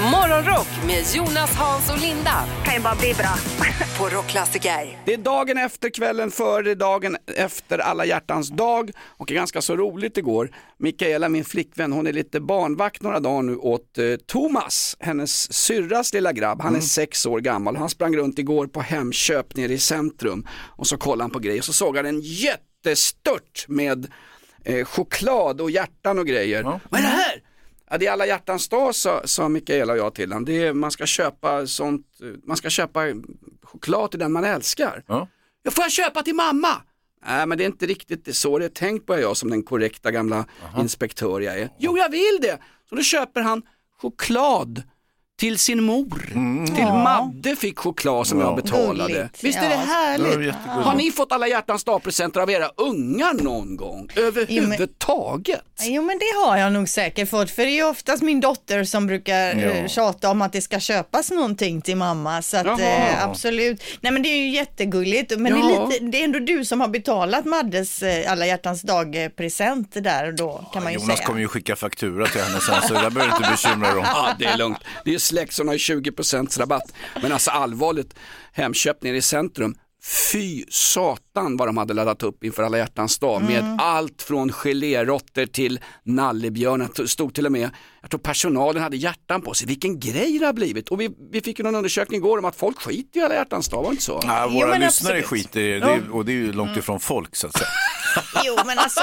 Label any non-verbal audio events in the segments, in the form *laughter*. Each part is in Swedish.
Morgonrock med Jonas, Hans och Linda kan ju bara bli bra. *laughs* på Rockklassiker. Det är dagen efter, kvällen före, dagen efter alla hjärtans dag och det är ganska så roligt igår. Mikaela, min flickvän, hon är lite barnvakt några dagar nu åt eh, Thomas, hennes syrras lilla grabb. Han är sex år gammal. Han sprang runt igår på Hemköp nere i centrum och så kollade han på grejer och så såg han en jättestört med eh, choklad och hjärtan och grejer. Vad är det här? Ja, det är alla hjärtans dag sa, sa Mikaela och jag till honom. Det är, man ska köpa sånt, man ska köpa choklad till den man älskar. Ja. Jag får jag köpa till mamma? Nej men det är inte riktigt så det är tänkt på jag som den korrekta gamla inspektör jag är. Jo jag vill det! Så då köper han choklad till sin mor. Till Madde fick choklad som jag betalade. Gulligt. Visst är det Ja. härligt? Det jättegulligt. Har ni fått alla hjärtans dag-presenter av era ungar någon gång? Överhuvudtaget? Jo men det har jag nog säkert fått för det är oftast min dotter som brukar Ja. eh, tjata om att det ska köpas någonting till mamma så att Jaha. eh, absolut. Nej men det är ju jättegulligt men det, Ja. är lite, det är ändå du som har betalat Maddes eh, alla hjärtans dag eh, present där och då kan man ju Jonas säga. kommer ju skicka faktura till henne sen så det där behöver du inte bekymra dig om. Ja, det är lugnt. Det är släkt som har 20% rabatt. Men alltså allvarligt, Hemköp nere i centrum. Fy satan vad de hade laddat upp inför alla hjärtans dag med allt från geléråttor till nallebjörnar. Stod till och med, jag tror personalen hade hjärtan på sig. Vilken grej det har blivit. Och vi, vi fick ju någon undersökning igår om att folk skiter i alla hjärtans dag, var det inte så? Ja, Jo, våra men lyssnare absolut. skiter i det, och det är ju långt ifrån folk så att säga. *laughs* Jo men alltså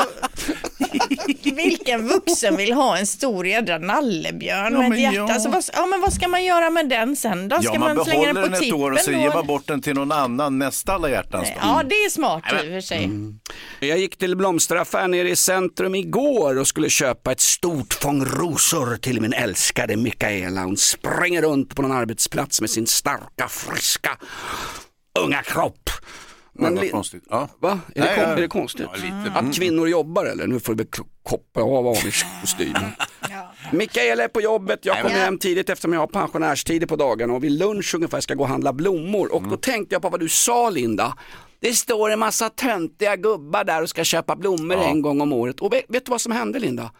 vilken vuxen vill ha en stor jädra nallebjörn Ja, med men ett hjärta? ja. Alltså, vad, ja men vad ska man göra med den sen då? Ska Ja, man man, slänga behåller den den på ett år och tippen så då? ger man bort den till någon annan nästa alla hjärtans dag. Ja det är smart i och för sig. Jag gick till blomsteraffären nere i centrum igår och skulle köpa ett stort fång rosor till min älskade Mikaela. Hon springer runt på någon arbetsplats med sin starka, friska, unga kropp. Men li- vad konstigt. Ja. Va? Är, Nej, det, kon- ja. är det konstigt? Ja, lite. Mm. Att kvinnor jobbar eller? Nu får du väl koppa av aningskostymen. Mikaela är på jobbet, jag kommer hem tidigt eftersom jag har pensionärstider på dagarna och vid lunch ungefär ska gå och handla blommor. Och Mm. då tänkte jag på vad du sa Linda. Det står en massa töntiga gubbar där och ska köpa blommor en gång om året. Och vet, vet du vad som hände Linda?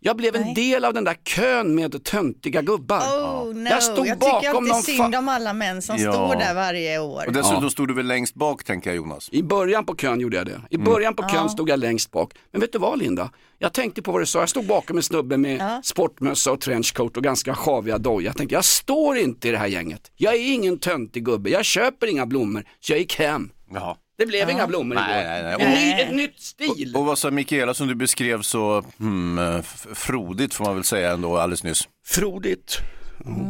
Jag blev en del av den där kön med töntiga gubbar. Oh no, Jag jag, stod tycker bakom alltid någon synd om alla män som Ja. står där varje år. Och dessutom stod du väl längst bak tänker jag Jonas. I början på kön gjorde jag det. Mm. I början på kön stod jag längst bak. Men vet du vad Linda? Jag tänkte på vad du sa. Jag stod bakom en snubbe med sportmössa och trenchcoat och ganska sjaviga dojor. Jag tänkte, jag står inte i det här gänget. Jag är ingen töntig gubbe. Jag köper inga blommor. Så jag gick hem. Jaha. Det blev inga blommor Nej, igår. nej, nej. En Och- ny, ett nytt stil. Och vad sa Mikaela som du beskrev så hmm, eh, f- frodigt får man väl säga ändå alldeles nyss. Frodigt.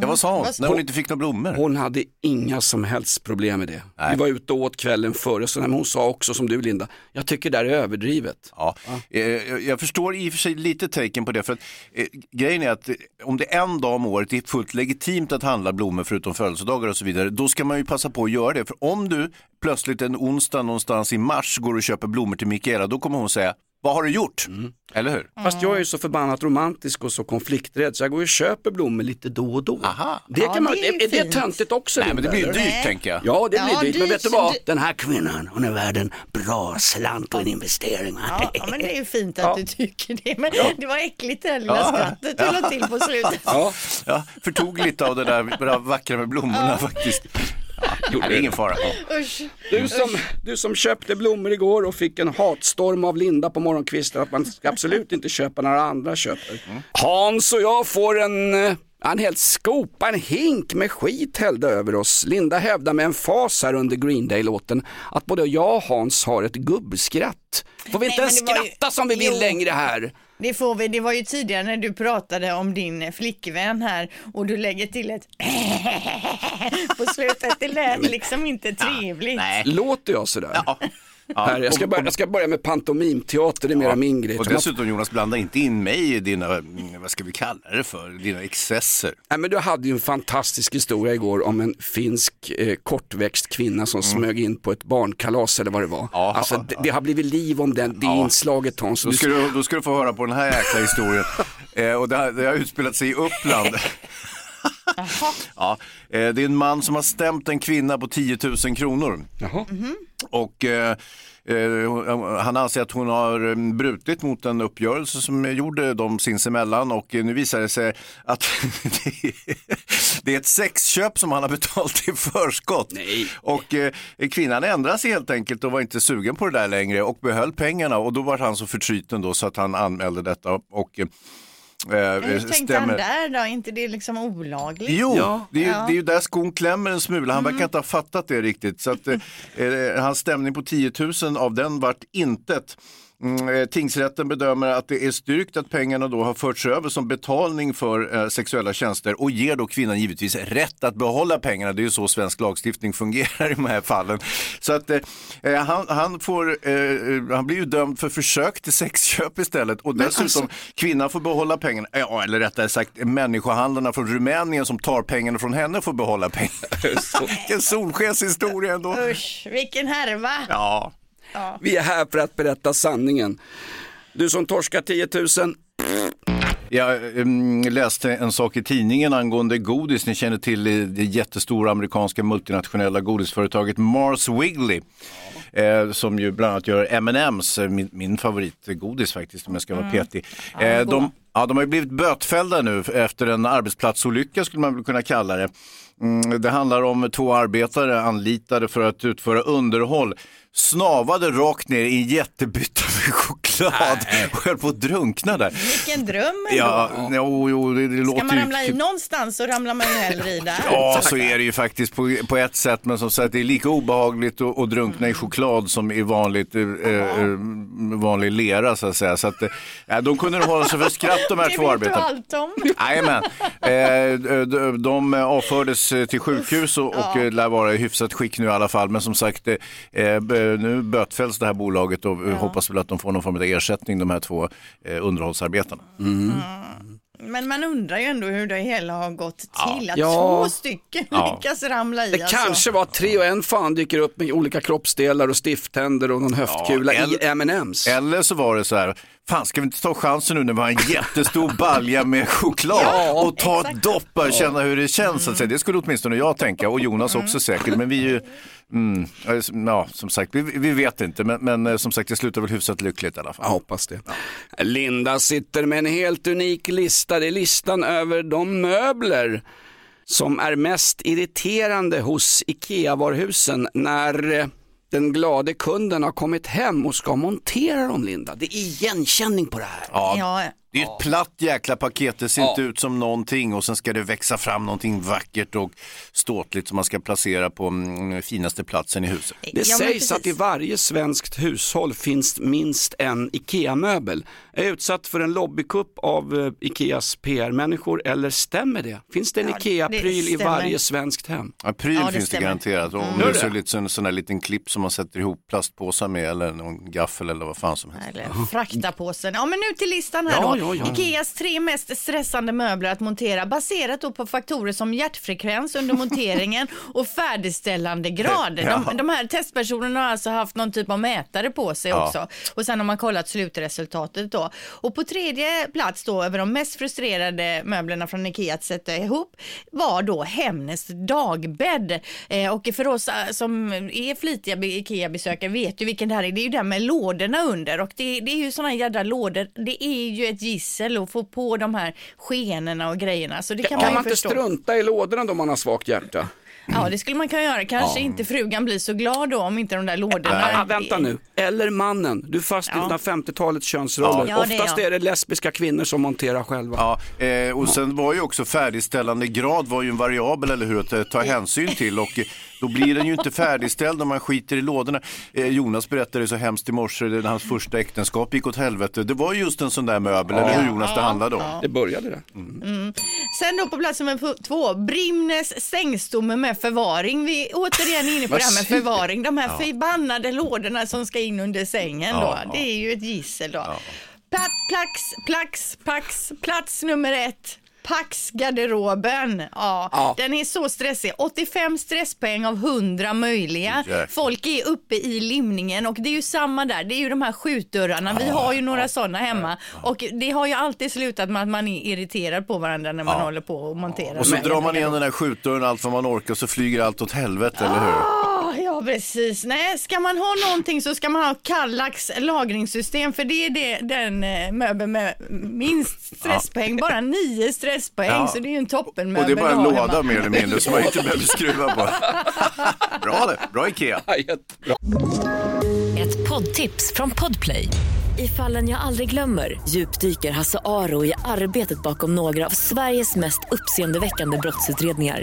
Ja, vad sa hon? Vad sa När hon inte fick några blommor? Hon hade inga som helst problem med det. Nej. Vi var ute och åt kvällen före, så när hon sa också som du Linda, jag tycker det där är överdrivet. Ja, eh, jag- jag förstår i och för sig lite taken på det. För att, eh, grejen är att eh, om det är en dag om året det är fullt legitimt att handla blommor förutom födelsedagar och så vidare, då ska man ju passa på att göra det. För om du plötsligt en onsdag någonstans i mars går och köper blommor till Mikaela, då kommer hon säga, vad har du gjort? Mm. Eller hur? Fast jag är ju så förbannat romantisk och så konflikträdd så jag går och köper blommor lite då och då. Aha. Det Ja, kan man, det är är, det töntigt också? Nej, men det blir ju dyrt tänker jag. Ja, det blir Ja, dyrt. Men dyrt vet du vad? du- Den här kvinnan, hon är värd en bra slant och en investering. Ja, ja, men det är ju fint att du tycker det. Men det var äckligt det här lilla skrattet du la till på slutet. Ja, Ja, förtog lite av det där bra vackra med blommorna faktiskt. Ja, det är ingen fara. Du, som, du som köpte blommor igår och fick en hatstorm av Linda på morgonkvisten att man ska absolut inte köpa när andra köper. Hans och jag får en eh, en hel skopa, en hink med skit hällde över oss. Linda hävdar med en fas här under Green Day-låten att både jag och Hans har ett gubbskratt. Får vi inte Nej, ens var ju- skratta som vi vill Jo. längre här? Det får vi, det var ju tidigare när du pratade om din flickvän här och du lägger till ett *laughs* på slutet. Det lät liksom inte trevligt. Nej. Låter jag sådär? Ja. Här, jag, ska börja, jag ska börja med pantomimteater, det är mera min grej. Och dessutom Jonas, blanda inte in mig i dina, mm, vad ska vi kalla det för, dina excesser. Nej, men du hade ju en fantastisk historia igår om en finsk eh, kortväxt kvinna som smög in på ett barnkalas eller vad det var. Mm. Ja, alltså, ja, det, det har blivit liv om den, det inslaget Hans. Då ska, du, då ska du få höra på den här jäkla historien. eh, och det, har- det har utspelat sig i Uppland. *laughs* ja, eh, det är en man som har stämt en kvinna på 10 000 kronor. Jaha. Och eh, eh, han anser att hon har eh, brutit mot en uppgörelse som gjorde dem sinsemellan och nu visar det sig att *laughs* det är- det är ett sexköp som han har betalt i förskott. Nej. Och eh, kvinnan ändrade sig helt enkelt och var inte sugen på det där längre och behöll pengarna och då var han så förtryten då så att han anmälde detta och eh, Hur tänkte han där då? Är inte det liksom olagligt? Jo, Ja. det, är, ju- Ja. det är ju där skon klämmer en smula. Han verkar inte ha fattat det riktigt. Så att, eh, eh, hans stämning på 10 000 av den vart intet. Mm, eh, tingsrätten bedömer att det är styrkt att pengarna då har förts över som betalning för eh, sexuella tjänster och ger då kvinnan givetvis rätt att behålla pengarna. Det är ju så svensk lagstiftning *laughs* fungerar i de här fallen. Så att eh, eh, han, han, får, eh, eh, han blir ju dömd för försök till sexköp istället och dessutom alltså- kvinnan får behålla pengarna. Ja, eller rättare sagt människohandlarna från Rumänien som tar pengarna från henne får behålla pengarna. *laughs* Vilken solskenshistoria ändå. Usch, vilken härva! Ja. Vi är här för att berätta sanningen. Du som torskar 10 000, jag em, läste en sak i tidningen angående godis. Ni känner till det jättestora amerikanska multinationella godisföretaget Mars Wiggly. Eh, som ju bland annat gör M&M's, eh, min, min favoritgodis faktiskt om jag ska vara petig. Eh, de, ja, de har ju blivit bötfällda nu efter en arbetsplatsolycka skulle man väl kunna kalla det. Mm, det handlar om två arbetare anlitade för att utföra underhåll snavade rakt ner i en jättebytta med choklad och höll på att drunkna där. Vilken dröm ändå. Ja, jo, jo, det, det Ska låter man ju... ramla i någonstans så ramlar man ju hellre i där. Ja, så är det ju faktiskt på, på ett sätt, men som sagt det är lika obehagligt att, att drunkna i choklad som i vanligt, eh, eh, vanlig lera så att säga. Så att, eh, de kunde nog hålla sig för skratt de här det två vet arbetarna. allt om. Jajamän. Eh, de, de avfördes eh, till sjukhus och, och eh, lär vara i hyfsat skick nu i alla fall. Men som sagt, eh, eh, nu bötfälls det här bolaget och eh, hoppas väl att de får någon form av ersättning, de här två eh, underhållsarbetarna. Men man undrar ju ändå hur det hela har gått till. Att Ja. två stycken Ja. lyckas ramla i. det alltså. kanske var tre och en fan dyker upp med olika kroppsdelar och stifttänder och någon höftkula Ja, i M&M's. Eller så var det så här, fan ska vi inte ta chansen nu när vi har en jättestor balja med choklad Ja, och ta ett dopp och känna hur det känns. Så att säga. Det skulle åtminstone jag tänka och Jonas också säkert. Men vi är ju, mm, ja som sagt, vi, vi vet inte. Men, men eh, som sagt, det slutar väl hyfsat lyckligt i alla fall. Jag hoppas det. Linda sitter med en helt unik lista. Det är listan över de möbler som är mest irriterande hos IKEA-varuhusen när eh, den glade kunden har kommit hem och ska montera dem, Linda. Det är igenkänning på det här. Ja, Det är ett platt jäkla paket, det ser inte ut som någonting och sen ska det växa fram någonting vackert och ståtligt som man ska placera på mm, finaste platsen i huset. Det Ja, sägs att i varje svenskt hushåll finns minst en IKEA-möbel. Är utsatt för en lobbykupp av eh, IKEAs PR-människor eller stämmer det? Finns det en Ja, IKEA-pryl det i. Mm. varje svenskt hem? Ja, pryl Ja, det finns det stämmer. garanterat. Och Om Gör det det? är lite sån, sån här liten klipp som man sätter ihop plastpåsar med eller någon gaffel eller vad fan som helst. Eller fraktapåsen. Ja men nu till listan här Ja, ja, ja. Ikeas tre mest stressande möbler att montera baserat då på faktorer som hjärtfrekvens under *laughs* monteringen och färdigställande grad. De, de här testpersonerna har alltså haft någon typ av mätare på sig Ja. också och sen har man kollat slutresultatet då. Och på tredje plats då över de mest frustrerade möblerna från Ikea att sätta ihop var då Hemnes dagbädd. Eh, och för oss eh, som är flitiga be- Ikea-besökare vet ju vilken det här är. Det är ju den med lådorna under och det, det är ju sådana jädra lådor. Det är ju ett gissel att få på de här skenorna och grejerna. Så det kan, Kan man man inte förstå. strunta i lådorna då man har svagt hjärta? Ja, det skulle man kunna göra. Kanske inte frugan blir så glad då om inte de där lådorna. Ah, vänta nu, eller mannen. Du är fast i Ja. 50-talets könsroller. Ja, det är Oftast är det lesbiska kvinnor som monterar själva. Ja, eh, och sen var ju också färdigställande grad var ju en variabel, eller hur, att eh, ta hänsyn till. Och Då blir den ju inte färdigställd om man skiter i lådorna. Eh, Jonas berättade så hemskt i morse när hans första äktenskap gick åt helvete. Det var just en sån där möbel, eller hur Jonas, det handlade om. Det började där. Sen då på plats nummer två, Brimnes sängstomme med förvaring. Vi är återigen inne på det här med förvaring. De här förbannade lådorna som ska in under sängen då. Det är ju ett gissel då. Platt, plax, plax, pax, plats nummer ett. Pax-garderoben. Ja, Ja. Den är så stressig. 85 stresspoäng av 100 möjliga. Jäklar. Folk är uppe i limningen och det är ju samma där. Det är ju de här skjutdörrarna. Vi har ju några sådana hemma och det har ju alltid slutat med att man är irriterad på varandra när man håller på och monterar. Och så drar man igen den här skjutdörren allt vad man orkar och så flyger allt åt helvete, eller hur? Ja, precis. Nej, ska man ha någonting så ska man ha Kallax lagringssystem för det är det, den eh, möbeln med minst stresspoäng. Bara nio stresspoäng, Ja. så det är ju en toppenmöbel. Och det är bara en att ha låda hemma. mer eller mindre som man inte behöver skruva på. *laughs* Bra det, bra Ikea. Ja, jättebra. Ett poddtips från Podplay. I fallen jag aldrig glömmer djupdyker Hasse Aro i arbetet bakom några av Sveriges mest uppseendeväckande brottsutredningar.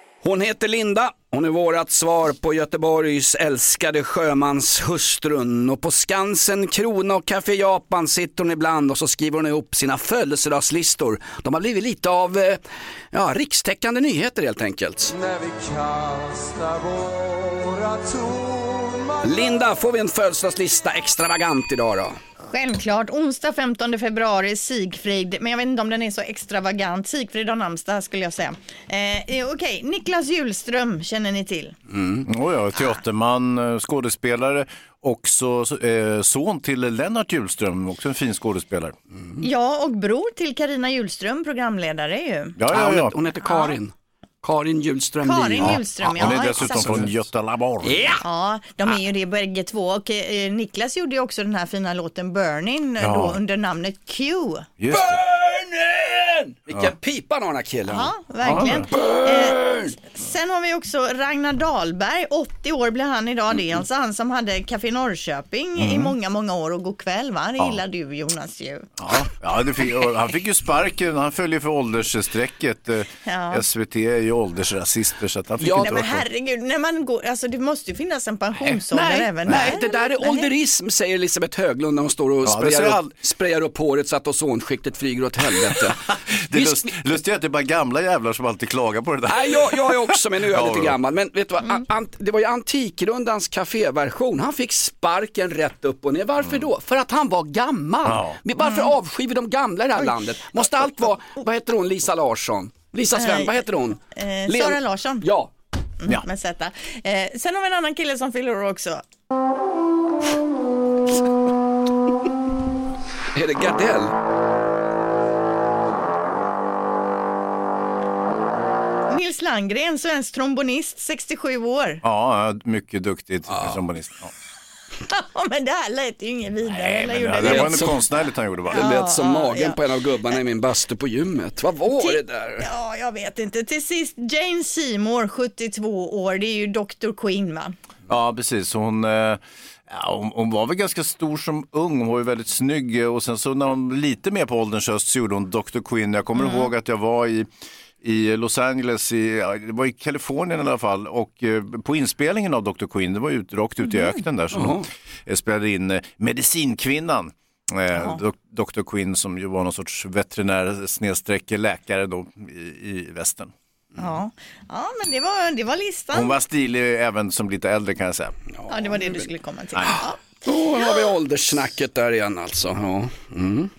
Hon heter Linda, hon är vårat svar på Göteborgs älskade sjömanshustrun och på Skansen, Krona och Café Japan sitter hon ibland och så skriver hon ihop sina födelsedagslistor. De har blivit lite av eh, ja, rikstäckande nyheter helt enkelt. Linda, får vi en födelsedagslista extravagant idag då? Självklart. Onsdag 15 februari, Sigfrid. Men jag vet inte om den är så extravagant. Sigfrid har namnsdag skulle jag säga. Eh, eh, Okej, Niklas Hjulström känner ni till. Oh ja, teaterman, eh, skådespelare, också eh, son till Lennart Hjulström, också en fin skådespelare. Ja, och bror till Karina Hjulström, programledare ju. Ja, Ja, ja, hon, hon heter Karin. Karin Hjulström Karin Lien. Hjulström, ja. Hon är dessutom exakt. från Göteborg. Ja! Ja, de är ju det bägge två och eh, Niklas gjorde ju också den här fina låten Burning eh, Ja. då under namnet Q. Just det. Burnen! Vilken pipa han har den här killen. Ja, verkligen. Eh, sen har vi också Ragnar Dahlberg, 80 år blir han idag. Det är alltså han som hade Café Norrköping i många, många år och God kväll va? Det gillar du Jonas ju. Ja, ja fick, han fick ju sparken, han följer för åldersstrecket. Eh, Ja. SVT är ju åldersrasister så att han fick Ja, inte Nej men herregud, när man går, alltså det måste ju finnas en pensionsålder Nej, även nej, där. det där är ålderism säger Elisabeth Höglund när hon står och Ja, sprayar, upp, all- sprayar upp håret så att ozonskiktet flyger åt helvete. *laughs* Det är lust, lustigt att det är bara gamla jävlar som alltid klagar på det där. Nej, jag, jag är också, men nu är jag Ja, lite gammal. Men vet du vad, an, an, det var ju Antikrundans kaféversion. Han fick sparken rätt upp och ner. Varför då? För att han var gammal. Ja. Varför avskyr vi de gamla i det här landet? Måste allt vara, vad heter hon, Lisa Larsson? Lisa Sven, Nej. vad heter hon? Eh, Len- Sara Larsson. Ja. Mm, med Z. Eh, sen har vi en annan kille som fyller år också. Är det Gardell? Landgren, svensk trombonist, 67 år. Ja, mycket duktig trombonist. Ja. *laughs* Ja, men det här lät ju inget vidare. eller Men, gjorde ja, det? det var så- något konstnärligt han gjorde bara. Det lät som ja, magen ja. på en av gubbarna i min bastu på gymmet. Vad var det där? Ja, jag vet inte. Till sist, Jane Seymour, 72 år. Det är ju Dr. Queen va? Ja, precis. Hon, eh, ja, hon, hon var väl ganska stor som ung, hon var ju väldigt snygg och sen så när hon lite mer på ålderns höst så gjorde hon Dr. Quinn. Jag kommer ihåg att jag var i i Los Angeles, i, det var i Kalifornien i alla fall och eh, på inspelningen av Dr. Quinn, det var ut, rakt ut i öknen där som de eh, spelade in eh, Medicinkvinnan. Eh, dok- Dr. Quinn som ju var någon sorts veterinär snedstreck läkare då i, i västern. Ja, ja men det var, det var listan. Hon var stilig även som lite äldre kan jag säga. Ja, det var det du skulle komma till. Nej. Ja. Då har vi ålderssnacket där igen alltså. Ja. Mm.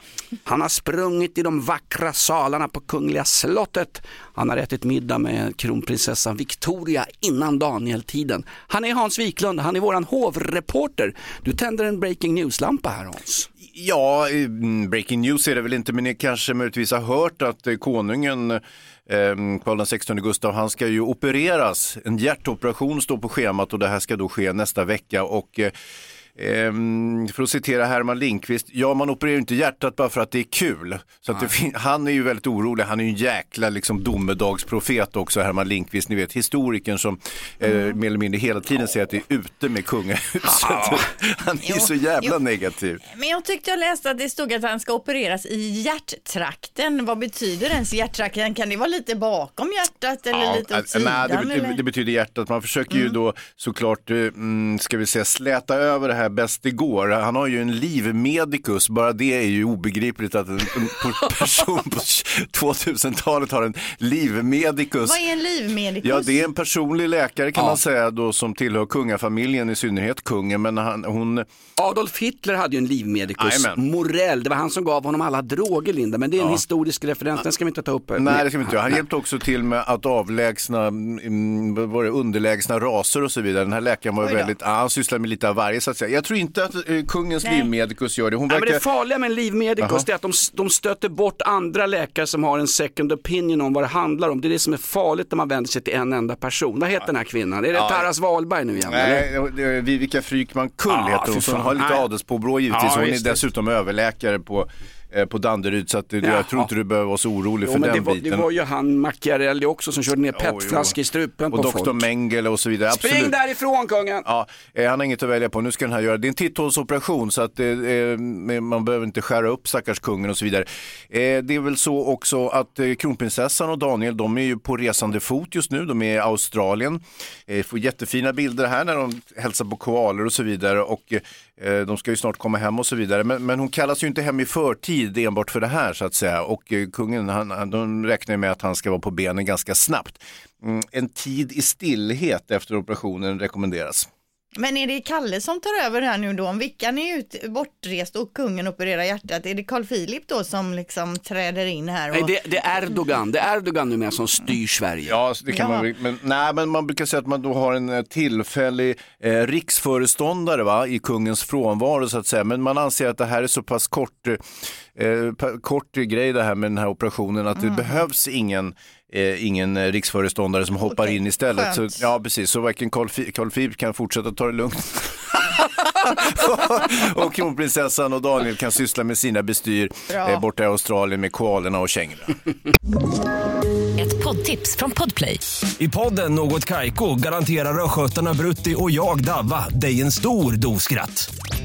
Han har sprungit i de vackra salarna på Kungliga slottet. Han har ätit middag med kronprinsessan Victoria innan Daniel-tiden. Han är Hans Wiklund, han är våran hovreporter. Du tänder en breaking news-lampa här Hans. Ja, mm, breaking news är det väl inte, men ni kanske möjligtvis har hört att eh, konungen eh, Karl XVI Gustav, han ska ju opereras. En hjärtoperation står på schemat och det här ska då ske nästa vecka. Och, eh, Ehm, för att citera Herman Lindqvist, ja man opererar ju inte hjärtat bara för att det är kul. Så han är ju väldigt orolig, han är ju en jäkla liksom, domedagsprofet också, Herman Lindqvist, ni vet historikern som eh, mer eller mindre hela tiden säger att det är ute med kungahuset. *laughs* han är ju så jävla negativ. Men jag tyckte jag läste att det stod att han ska opereras i hjärttrakten. Vad betyder ens hjärttrakten? Kan det vara lite bakom hjärtat eller lite åt äh, sidan? nej, det, eller? det, betyder hjärtat. Man försöker ju då såklart, eh, mm, ska vi säga, släta över det här bäst det går. Han har ju en livmedikus, bara det är ju obegripligt att en, person på 2000-talet har en livmedikus. Vad är en livmedikus? Ja, det är en personlig läkare kan Ja. man säga då som tillhör kungafamiljen, i synnerhet kungen. Men han, hon, Adolf Hitler hade ju en livmedikus, Jajamän. Morell, det var han som gav honom alla droger Linda, men det är en historisk referens, den ska vi inte ta upp. här. Nej, det ska vi inte göra. Han hjälpte också till med att avlägsna mm, var det, underlägsna raser och så vidare. Den här läkaren var väldigt, ja, han sysslar med lite av varje så att säga. Jag tror inte att eh, kungens Nej. livmedikus gör det. Hon Nej, men det farliga med en livmedikus är att de, de stöter bort andra läkare som har en second opinion om vad det handlar om. Det är det som är farligt när man vänder sig till en enda person. Vad heter den här kvinnan? Är det Ja. Taras Wahlberg nu igen? Nej, det är Vivica Frykman Kull Ja, heter hon. Så hon har lite adelspåbrå givetvis. Ja, hon är just det. dessutom överläkare på, på Danderyd. Så att, det- jag tror inte du behöver vara så orolig Jo, för men det den var, biten. det var ju han Macchiarelli också som körde ner petflaskor i strupen och på folk. Mengele och så vidare. Spring Absolut. därifrån kungen! Ja, eh, han har inget att välja på. Nu ska den här göra. Det är en titthålsoperation så att eh, eh, man behöver inte skära upp stackars kungen och så vidare. Eh, det är väl så också att eh, kronprinsessan och Daniel, de är ju på resande fot just nu. De är i Australien. Eh, får jättefina bilder här när de hälsar på koalor och så vidare och eh, Eh, de ska ju snart komma hem och så vidare. Men, men hon kallas ju inte hem i förtid enbart för det här så att säga. Och eh, kungen, han, han, de räknar med att han ska vara på benen ganska snabbt. Mm, en tid i stillhet efter operationen rekommenderas. Men är det Kalle som tar över här nu då? Om Vickan är ut, bortrest och kungen opererar hjärtat, är det Carl Philip då som liksom träder in här? Och... Nej, det, det är Erdogan, det är Erdogan nu med som styr Sverige. Ja, det kan Ja. man, men, nej, men man brukar säga att man då har en eh, tillfällig eh, riksföreståndare va, i kungens frånvaro så att säga. Men man anser att det här är så pass kort, eh, kort grej det här med den här operationen att det behövs ingen Eh, ingen eh, riksföreståndare som hoppar Okej, in istället. Så, ja, precis. Så varken Carl, Fi- Carl Philip kan fortsätta ta det lugnt. *laughs* och kronprinsessan och Daniel kan syssla med sina bestyr eh, borta i Australien med koalorna och kängorna. *laughs* Ett poddtips från Podplay. I podden Något Kaiko garanterar östgötarna Brutti och jag, Davva, dig en stor dos skratt.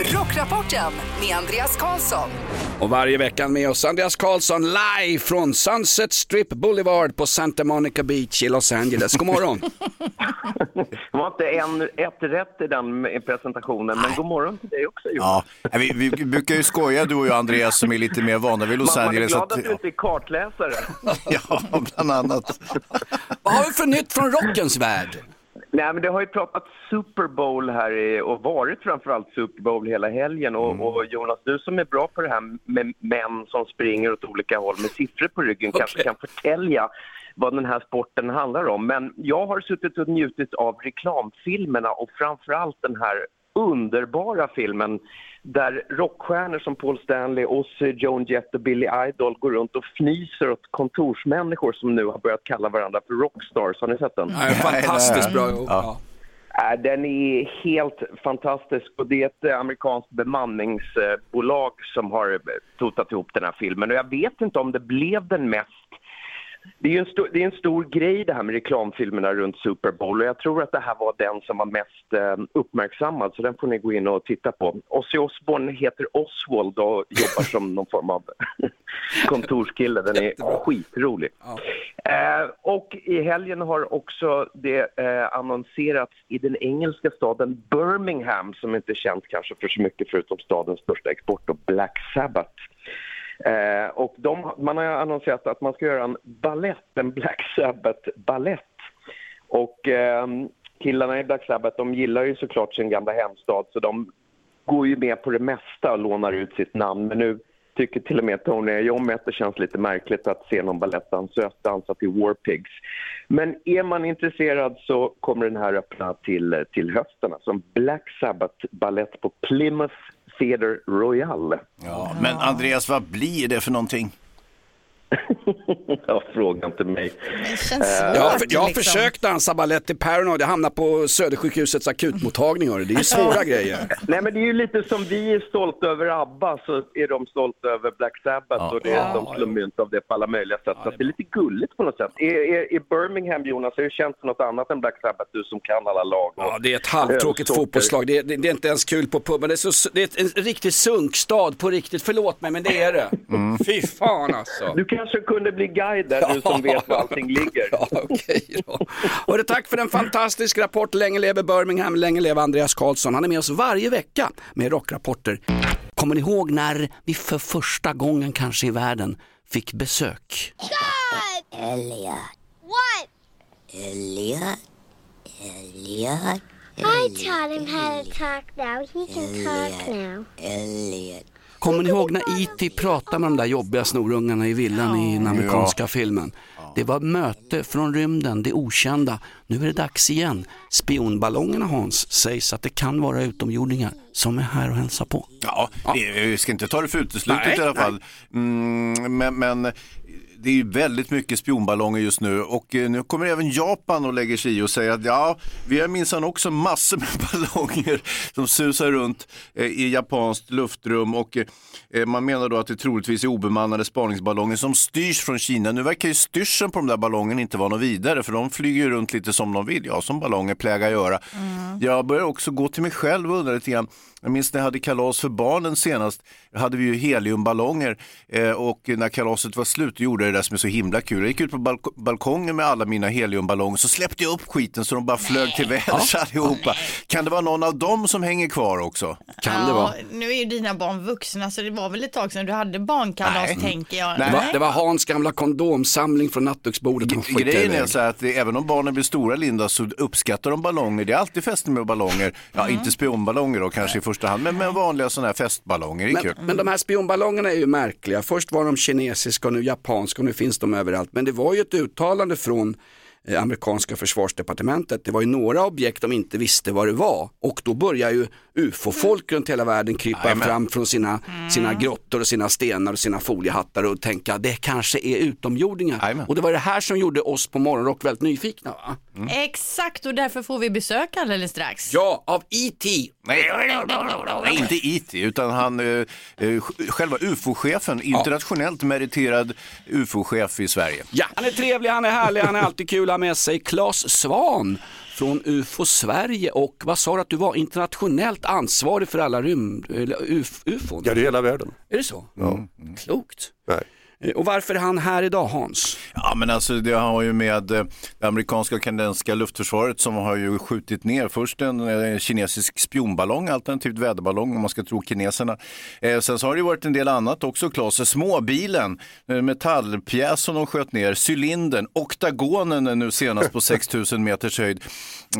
Rockrapporten med Andreas Karlsson. Och varje vecka med oss Andreas Karlsson live från Sunset Strip Boulevard på Santa Monica Beach i Los Angeles. God morgon! Det *laughs* var inte en, ett rätt i den presentationen, men god morgon till dig också Jonas. Ja, vi, vi brukar ju skoja du och jag Andreas som är lite mer vana vid Los Man, man är Angeles. glad att du inte är kartläsare. *laughs* Ja, bland annat. Vad har vi för nytt från rockens värld? Nej, men det har ju pratat Super Bowl här i, och varit framförallt Super Bowl hela helgen. Och, Mm. och Jonas, du som är bra på det här med män som springer åt olika håll med siffror på ryggen kanske kan förtälja vad den här sporten handlar om. Men jag har suttit och njutit av reklamfilmerna och framförallt den här underbara filmen där rockstjärnor som Paul Stanley, Ozzy, Joan Jett och Billy Idol går runt och fnyser åt kontorsmänniskor som nu har börjat kalla varandra för rockstars. Har ni sett den? Ja, fantastiskt bra. Ja. Äh, Den är helt fantastisk och det är ett eh, amerikanskt bemanningsbolag som har eh, totat ihop den här filmen och jag vet inte om det blev den mest det är en stor, det är en stor grej det här med reklamfilmerna runt Super Bowl och jag tror att det här var den som var mest eh, uppmärksammad så den får ni gå in och titta på. Ozzy Osbourne heter Oswald och jobbar som *laughs* någon form av *laughs* kontorskille. Den är skitrolig. Eh, och i helgen har också det eh, annonserats i den engelska staden Birmingham som inte är känt kanske för så mycket förutom stadens största export och Black Sabbath. Eh, och de, man har annonserat att man ska göra en ballett, en Black Sabbath ballett. Och eh, killarna i Black Sabbath de gillar ju såklart sin gamla hemstad så de går ju med på det mesta och lånar ut sitt namn. Men nu tycker till och med Tony Iommi att det känns lite märkligt att se någon balettdansös dansa till War Pigs. Men är man intresserad så kommer den här öppna till, till hösten. Alltså en Black Sabbath-ballett på Plymouth Theatre Royal. Ja, men Andreas, vad blir det för någonting? Ja, fråga inte mig. Eh, Jag, har- jag har liksom. försökt dansa balett i Paranoid, jag hamnar på Södersjukhusets akutmottagning. hörru. Det är svåra grejer. Nej men det är ju lite som vi är stolta över ABBA så är de stolta över Black Sabbath och det är Ja. de slår mynt av det på alla möjliga sätt. så det är lite gulligt på något sätt. Är, är, är Birmingham Jonas, är det känt något annat än Black Sabbath du som kan alla lag? Ja, det är ett halvtråkigt fotbollslag. Det är, det, det är inte ens kul på puben. Det är, så, det är en riktig sunkstad på riktigt. Förlåt mig, men det är det. Fy fan alltså. Kanske kunde bli guide där, du som vet var allting ligger. *laughs* Ja, okej då. Hörru, tack för en fantastisk rapport. Länge leve Birmingham, länge leve Andreas Karlsson. Han är med oss varje vecka med rockrapporter. Kommer ni ihåg när vi för första gången kanske i världen fick besök? Elliot. What? Elliot. Elliot. I taught him how to talk now. He can talk now. Elliot. Kommer ni ihåg när E.T. pratade med de där jobbiga snorungarna i villan i den amerikanska filmen? Det var möte från rymden, det okända. Nu är det dags igen. Spionballongerna Hans sägs att det kan vara utomjordingar som är här och hälsar på. Ja, det- vi ska inte ta det för uteslutet Nej, i alla fall. Mm, men, men det är väldigt mycket spionballonger just nu och eh, nu kommer även Japan och lägger sig i och säger att ja, vi har minsann också massor med *laughs* ballonger som susar runt eh, i japanskt luftrum och eh, man menar då att det troligtvis är obemannade spaningsballonger som styrs från Kina. Nu verkar ju styrseln på de där ballongerna inte vara något vidare för de flyger ju runt lite som de vill, ja som ballonger plägar göra. Jag börjar också gå till mig själv och undra lite grann. Jag minns när jag hade kalas för barnen senast, hade vi ju heliumballonger eh, och när kalaset var slut gjorde jag det där som är så himla kul. Jag gick ut på balk- balkongen med alla mina heliumballonger så släppte jag upp skiten så de bara flög till väders allihopa. Kan det vara någon av dem som hänger kvar också? ja, Nu är ju dina barn vuxna så det var väl ett tag sedan du hade barnkalas Nej. tänker jag. Det var, det var Hans gamla kondomsamling från nattduksbordet. Grejen är så att även om barnen blir stora Linda så uppskattar de ballonger. Det är alltid fester med ballonger. Ja, inte spionballonger då kanske första hand, men med vanliga sådana här festballonger. Är kul. Men, men de här spionballongerna är ju märkliga. Först var de kinesiska och nu japanska och nu finns de överallt. Men det var ju ett uttalande från eh, amerikanska försvarsdepartementet. Det var ju några objekt de inte visste vad det var och då börjar ju ufo-folk runt hela världen krypa fram från sina, sina grottor och sina stenar och sina foliehattar och tänka det kanske är utomjordingar. Och det var det här som gjorde oss på Morgonrock väldigt nyfikna. Va? Exakt och därför får vi besök alldeles strax. Ja, av E.T. Nej, nej, inte IT, utan han, eh, eh, själva UFO-chefen, internationellt meriterad UFO-chef i Sverige. Ja, han är trevlig, han är härlig, han är alltid kul att ha med sig Claes Svan från UFO Sverige och vad sa du att du var internationellt ansvarig för alla rymd, eller uf, ufon? Ja, det är hela världen. Är det så? Ja. Klokt. Nej. Eh, Och varför är han här idag Hans? Ja, men alltså det har ju med eh, det amerikanska och kanadensiska luftförsvaret som har ju skjutit ner först en eh, kinesisk spionballong, alternativt väderballong om man ska tro kineserna. Eh, sen så har det ju varit en del annat också, Claes. Småbilen, metallpjäs som de sköt ner, cylindern, oktagonen nu senast på *laughs* 6000 meters höjd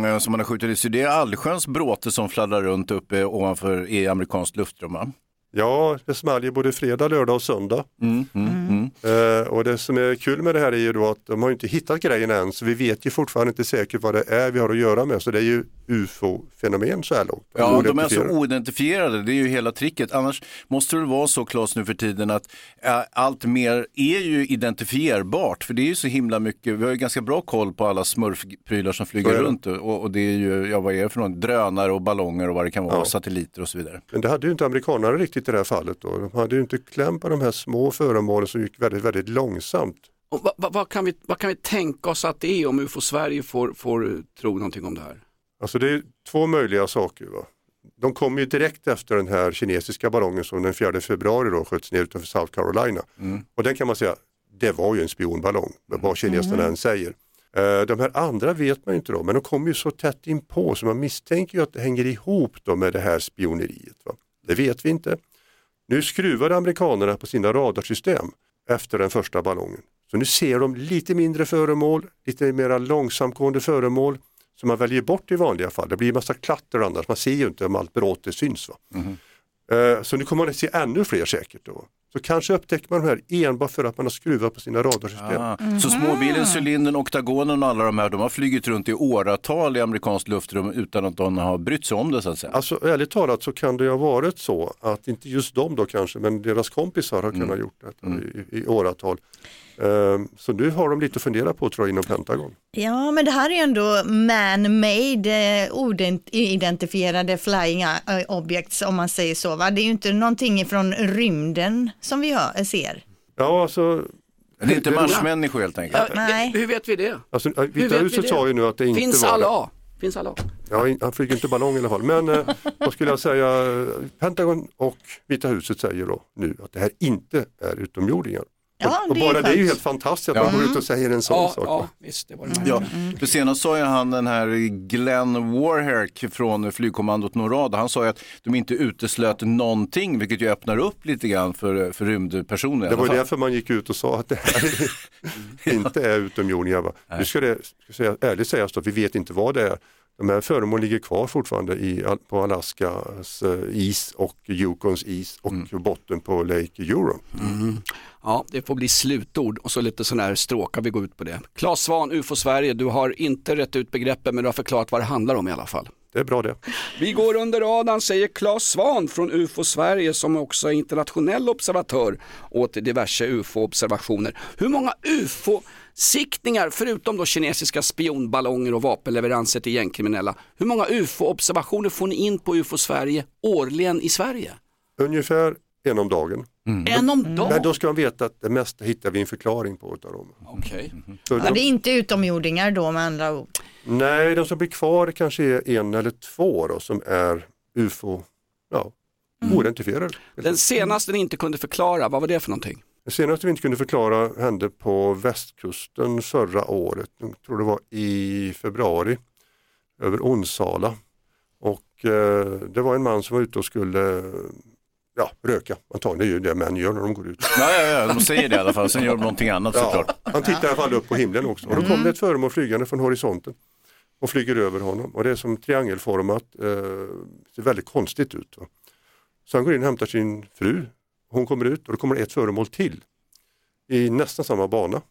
eh, som man har skjutit ner. Så det är allsköns bråte som fladdrar runt uppe ovanför i amerikanskt luftrum. va? Ja, det small ju både fredag, lördag och söndag. Mm, mm, Eh, och det som är kul med det här är ju då att de har inte hittat grejen än så vi vet ju fortfarande inte säkert vad det är vi har att göra med. Så det är ju ufo-fenomen så här långt. Ja, de är så Oidentifierade. det är ju hela tricket. Annars måste det vara så, Claes, nu för tiden att äh, allt mer är ju identifierbart. För det är ju så himla mycket, vi har ju ganska bra koll på alla smurfprylar som flyger runt. Och, och det är ju, ja vad är det för något, drönare och ballonger och vad det kan vara, Ja. satelliter och så vidare. Men det hade ju inte amerikanerna riktigt i det här fallet. Då. De hade ju inte kläm på de här små föremålen som gick väldigt, väldigt långsamt. Och vad, vad, vad, kan vi, vad kan vi tänka oss att det är om UFO Sverige får, får eh, tro någonting om det här? Alltså det är två möjliga saker. Va? De kom ju direkt efter den här kinesiska ballongen som den 4 februari då sköts ner utanför South Carolina. Och den kan man säga, det var ju en spionballong, vad kineserna Mm. än säger. Eh, De här andra vet man ju inte då, men de kommer ju så tätt in på så man misstänker ju att det hänger ihop då med det här spioneriet. Va? Det vet vi inte. Nu skruvade amerikanerna på sina radarsystem efter den första ballongen. Så nu ser de lite mindre föremål, lite mera långsamgående föremål som man väljer bort i vanliga fall. Det blir massa klatter annars, man ser ju inte om allt bråte syns. Va? Eh, Så nu kommer man att se ännu fler säkert då. Så kanske upptäcker man de här enbart för att man har skruvat på sina radarsystem. Ah, Så småbilen, cylindern, oktagonen och alla de här, de har flugit runt i åratal i amerikanskt luftrum utan att de har brytt sig om det så att säga. Alltså ärligt talat så kan det ju ha varit så att inte just de då kanske men deras kompisar har kunnat gjort det i, i åratal. Ehm, så nu har de lite att fundera på tror jag inom Pentagon. Ja, men det här är ändå man-made, eh, oidentifierade flying eh, objects om man säger så. Va? Det är ju inte någonting från rymden som vi hör, ser. Ja alltså Det är inte marsmänniskor helt enkelt. Nej. Hur vet vi det? Alltså, Vita huset sa ju nu att det inte Finns var alla det. Finns alla? Ja, han flyger inte ballong i alla fall. Men eh, vad skulle jag säga, Pentagon och Vita huset säger då nu att det här inte är utomjordingar. Ja, och det är bara det är ju helt fantastiskt att Ja. man går ut och säger en sån Ja, sak. ja, visst det var Mm. det. Ja, för senast sa ju han den här Glenn Warhack från flygkommandot NORAD, han sa ju att de inte uteslöt någonting, vilket ju öppnar upp lite grann för, för rymdpersoner. Det var därför man gick ut och sa att det här *laughs* inte är utomjordingar. Nu ska det ska säga, ärligt sägas att vi vet inte vad det är. De här föremålen ligger kvar fortfarande i, på Alaskas eh, is och Yukons is och botten på Lake Huron. Mm. Ja, det får bli slutord och så lite sån här stråkar vi går ut på det. Claes Svahn, UFO Sverige, du har inte rätt ut begreppen men du har förklarat vad det handlar om i alla fall. Det är bra det. Vi går under radarn säger Claes Svahn från UFO Sverige som också är internationell observatör åt diverse UFO-observationer. Hur många UFO-siktningar, förutom då kinesiska spionballonger och vapenleveranser till gängkriminella, hur många UFO-observationer får ni in på UFO Sverige årligen i Sverige? Ungefär en om dagen. En om dagen? Men då ska man veta att det mesta hittar vi en förklaring på utav dem. Okej. Så Ja, de- det är inte utomjordingar då med andra ord. Nej, de som blir kvar kanske är en eller två då, som är UFO, ja, oidentifierade. Den senaste ni inte kunde förklara, vad var det för någonting? Det senaste vi inte kunde förklara hände på västkusten förra året. Jag tror det var i februari över Onsala. Och eh, det var en man som var ute och skulle ja, röka. Antagligen det är ju det män gör när de går ut. Ja, ja, ja, de säger det i alla fall, sen gör de någonting annat såklart. Han tittar i alla fall upp på himlen också och då kommer det ett föremål flygande från horisonten och flyger över honom och det är som triangelformat, eh, ser väldigt konstigt ut. Va? Så han går in och hämtar sin fru, hon kommer ut och då kommer det ett föremål till i nästan samma bana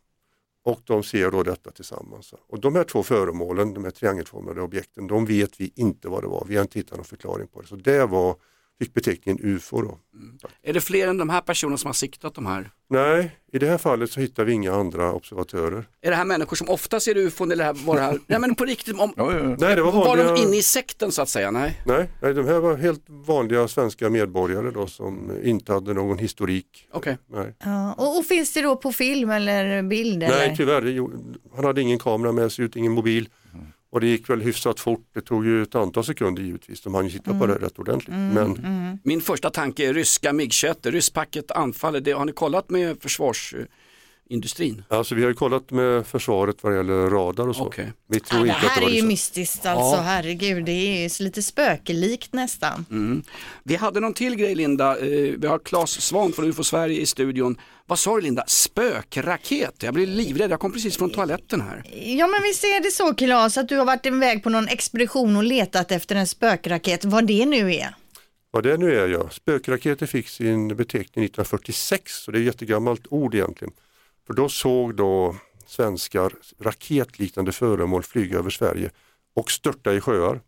och de ser då detta tillsammans. Och de här två föremålen, de här triangelformade objekten, de vet vi inte vad det var, vi har inte hittat någon förklaring på det. Så det var, fick beteckningen UFO då. Är det fler än de här personerna som har siktat de här? Nej, i det här fallet så hittar vi inga andra observatörer. Är det här människor som ofta ser ufon eller var det här, nej men på riktigt, om, Nej, det var var vanliga... de inne i sekten så att säga? Nej. Nej, nej, de här var helt vanliga svenska medborgare då som inte hade någon historik. Okej. Nej. Ja, och, och finns det då på film eller bild? Eller? Nej, tyvärr. Det, gjorde- han hade ingen kamera med sig ut, ingen mobil. Och det gick väl hyfsat fort. Det tog ju ett antal sekunder givetvis. De hann ju titta på det rätt ordentligt. Men Min första tanke är ryska MIG-21, rysspacket anfaller, det, har ni kollat med försvarsindustrin? alltså, vi har ju kollat med försvaret vad det gäller radar och så. Okej. Vi Ja, tror det inte att det här var är ju det. mystiskt alltså, Ja. herregud. Det är ju lite spökelikt nästan. Mm. Vi hade någon till grej Linda, eh, vi har Claes Svahn från UFO Sverige i studion. Vad sa du Linda? Spökraket? Jag blir livrädd, jag kom precis från toaletten här. Ja men visst är det så Claes att du har varit iväg på någon expedition och letat efter en spökraket, vad det nu är. Vad det nu är ja. Spökraketer fick sin beteckning 1946 så det är ett jättegammalt ord egentligen. För då såg då svenskar raketliknande föremål flyga över Sverige och störta i sjöar.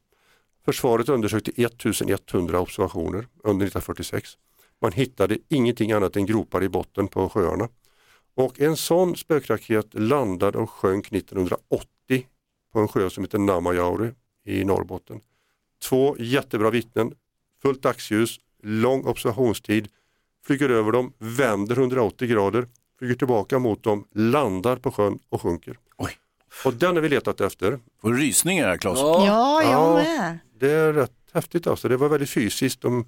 Försvaret undersökte 1100 observationer under 1946. Man hittade ingenting annat än gropar i botten på sjöarna. Och en sån spökraket landade och sjönk 1980 på en sjö som heter Namajauri i Norrbotten. Två jättebra vittnen, fullt dagsljus, lång observationstid, flyger över dem, vänder 180 grader, flyger tillbaka mot dem, landar på sjön och sjunker. Och den har vi letat efter. Du rysningar här Claes? Ja, jag Ja. med. Det är rätt häftigt alltså, det var väldigt fysiskt. De,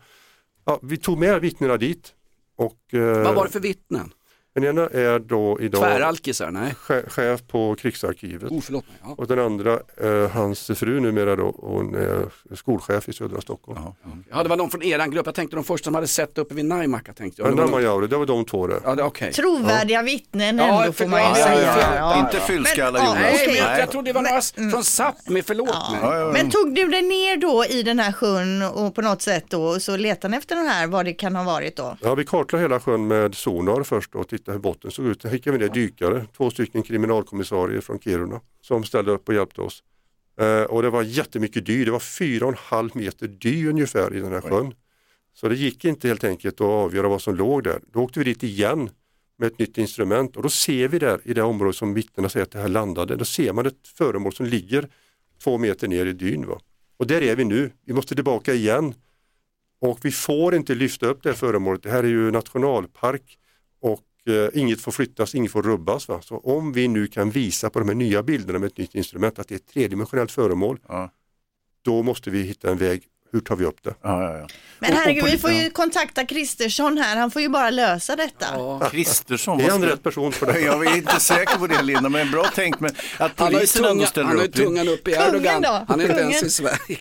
ja, vi tog med vittnena dit. Och, eh, Vad var det för vittnen? Den ena är då idag Tväralkisar, nej. che- chef på krigsarkivet. Oh, förlåt mig. Ja. Och den andra, eh, hans fru numera då, hon är skolchef i södra Stockholm. Ja, det var någon från eran grupp. Jag tänkte de första som hade sett uppe vid Naimakka tänkte jag. Men Det var någon- Namajaure, det var de två där. Ja, det, okay. Trovärdiga vittnen Ja, ändå får man ju ja, ja, säga. ja, ja. Inte fyllskallar Men, Jonas. ja, Nej, men jag, jag trodde det var några från Sápmi, förlåt mig. Men tog du dig ner då i den här sjön och på något sätt då och så letade ni efter den här, vad det kan ha varit då? Ja, vi kartlade hela sjön med sonar först och tittade hur botten såg ut. Sen skickade vi ner dykare, två stycken kriminalkommissarier från Kiruna som ställde upp och hjälpte oss. Eh, och det var jättemycket dy, det var fyra och en halv meter dy ungefär i den här sjön. Så det gick inte helt enkelt att avgöra vad som låg där. Då åkte vi dit igen med ett nytt instrument och då ser vi där i det område som vittnena säger att det här landade, då ser man ett föremål som ligger två meter ner i dyn. Va? Och där är vi nu, vi måste tillbaka igen och vi får inte lyfta upp det här föremålet. Det här är ju nationalpark eh, inget får flyttas, inget får rubbas. Va? Så om vi nu kan visa på de här nya bilderna med ett nytt instrument att det är ett tredimensionellt föremål, då måste vi hitta en väg. Hur tar vi upp det? Men herregud, vi får ju kontakta Kristersson här, han får ju bara lösa detta. Kristersson, Är han rätt person för det? *laughs* Jag är inte säker på det Linda, men bra tänkt. Men att Han har ju polisen ändå ställer han har ju upp. tungan upp i Erdogan. Han är inte ens i Sverige.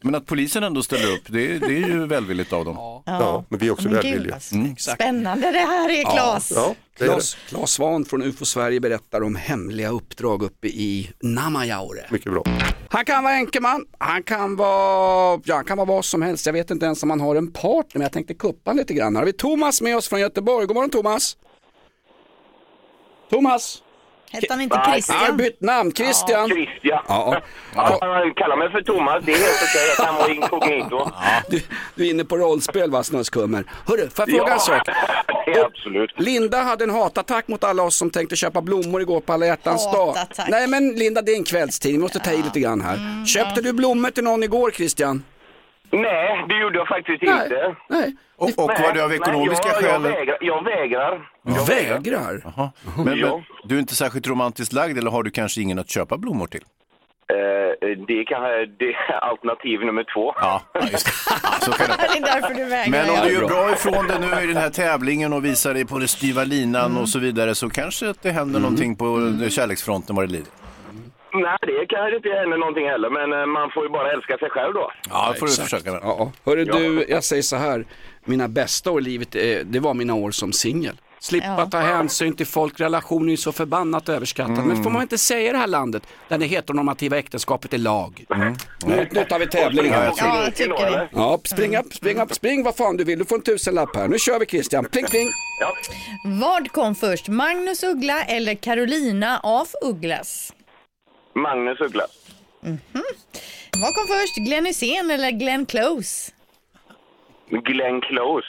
Men att polisen ändå ställer upp, det, det är ju välvilligt av dem. Ja, men vi är också Men gud, välvilliga. alltså. Mm. Spännande det här är Claes. Ja, det. Claes, Claes Svahn från UFO Sverige berättar om hemliga uppdrag uppe i Namajaure. Mycket bra. Han kan vara enkeman, han kan vara, ja, han kan vara vad som helst. Jag vet inte ens om han har en partner, men jag tänkte kuppa lite grann. Här har vi Thomas med oss från Göteborg. God morgon Thomas! Thomas! Hette han inte Jag har Christian? bytt namn, Christian. Christian. Ja, Ja, han kallar mig för Thomas, det är helt okej. Jag kan vara inkognito. *laughs* du, du är inne på rollspel va, snuskummer. Hörru, får jag fråga en sak? *laughs* är absolut. Linda hade en hatattack mot alla oss som tänkte köpa blommor igår på alla hjärtans dag. Nej men Linda, det är en kvällstidning, vi måste ta i lite grann här. Köpte du blommor till någon igår Christian? Nej, det gjorde jag faktiskt Nej. inte. Nej. Och, och var det av Nej, ekonomiska jag, jag, skäl? vägrar, jag vägrar. Jag Vägrar? Jaha. Men, men Ja. du är inte särskilt romantiskt lagd eller har du kanske ingen att köpa blommor till? Eh, det kan det är alternativ nummer två. Ja, just det. *laughs* Så kan det. Det är därför du vägrar. Men om du gör bra ifrån det nu i den här tävlingen och visar dig på det styva linan Mm. och så vidare så kanske att det händer någonting på kärleksfronten vad det lider. Nej, det kanske inte händer någonting heller, men eh, man får ju bara älska sig själv då. Ja, får du exakt. försöka med. Ja. Hörru du, jag säger så här. Mina bästa år i livet, eh, det var mina år som singel. Slippa Ja. ta hänsyn till folk, relationer är så förbannat överskattat. Men får man inte säga i det här landet, där det heteronormativa äktenskapet är lag. Nu, nu tar vi tävling här. Ja, jag tycker det. Ja, spring upp, spring upp, spring vad fan du vill. Du får en tusenlapp här. Nu kör vi Christian. Pling pling. Ja. Vad kom först, Magnus Uggla eller Carolina af Ugglas? Magnus Uggla. Vad kom först, Glenn Hysén eller Glenn Close? Glenn Close.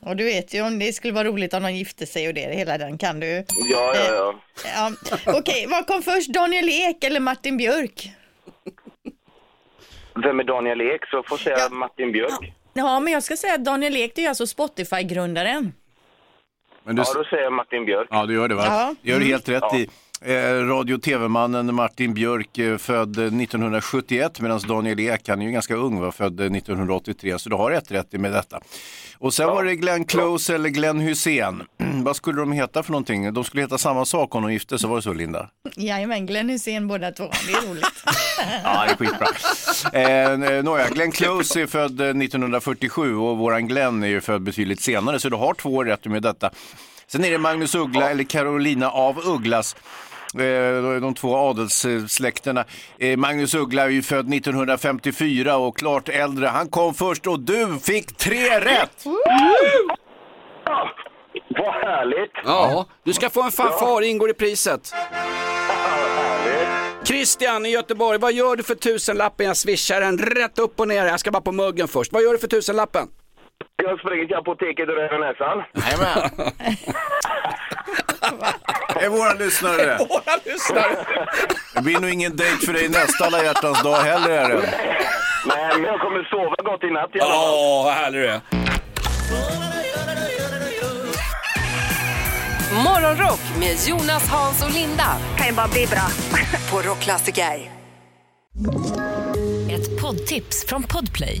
Och du vet ju om det skulle vara roligt om de gifte sig och det, hela den kan du. Ja, ja, ja. Ja. Okej, vad kom först, Daniel Ek eller Martin Björk? Vem är Daniel Ek? Så får säga Martin Björk. Ja, men jag ska säga att Daniel Ek det är ju alltså Spotify-grundaren. Men du, Ja, då säger jag Martin Björk. ja, du gör det va? Ja. Gör du helt rätt i. Eh, radio och tv-mannen Martin Björk eh, född eh, 1971 medan Daniel Ek, han är ju ganska ung, var född eh, 1983 så du har rätt rätt i med detta. Och sen var det Glenn Close eller Glenn Hussein. *clears throat* Vad skulle de heta för någonting? De skulle heta samma sak om de gifte sig, var det så Linda? Jajamän, Glenn Hysén båda två. Det är roligt. *laughs* Ja, det är skitbra. Eh, nåja, Glenn Close är född eh, 1947 och våran Glenn är ju född betydligt senare, så du har två rätt med detta. Sen är det Magnus Uggla eller Carolina av Ugglas. Eh, De två adelssläkterna. Eh, Magnus Uggla är ju född 1954 och klart äldre. Han kom först och du fick tre rätt! Vad härligt! Ja, du ska få en fanfar, ingår i priset. Christian i Göteborg, vad gör du för tusenlappen? Jag swishar den rätt upp och ner. Jag ska bara på muggen först. Vad gör du för tusenlappen? Jag springer till apoteket och rör näsan. Jajamän. *laughs* är våra lyssnare. Våra lyssnare. Det blir nog ingen dejt för dig nästa alla hjärtans dag heller är det. Nej, men jag kommer sova gott i natt i alla fall. Åh, vad härlig du är. Morgonrock med Jonas, Hans och Linda. Kan ju bara bli bra. På Rockklassiker. Ett poddtips från Podplay.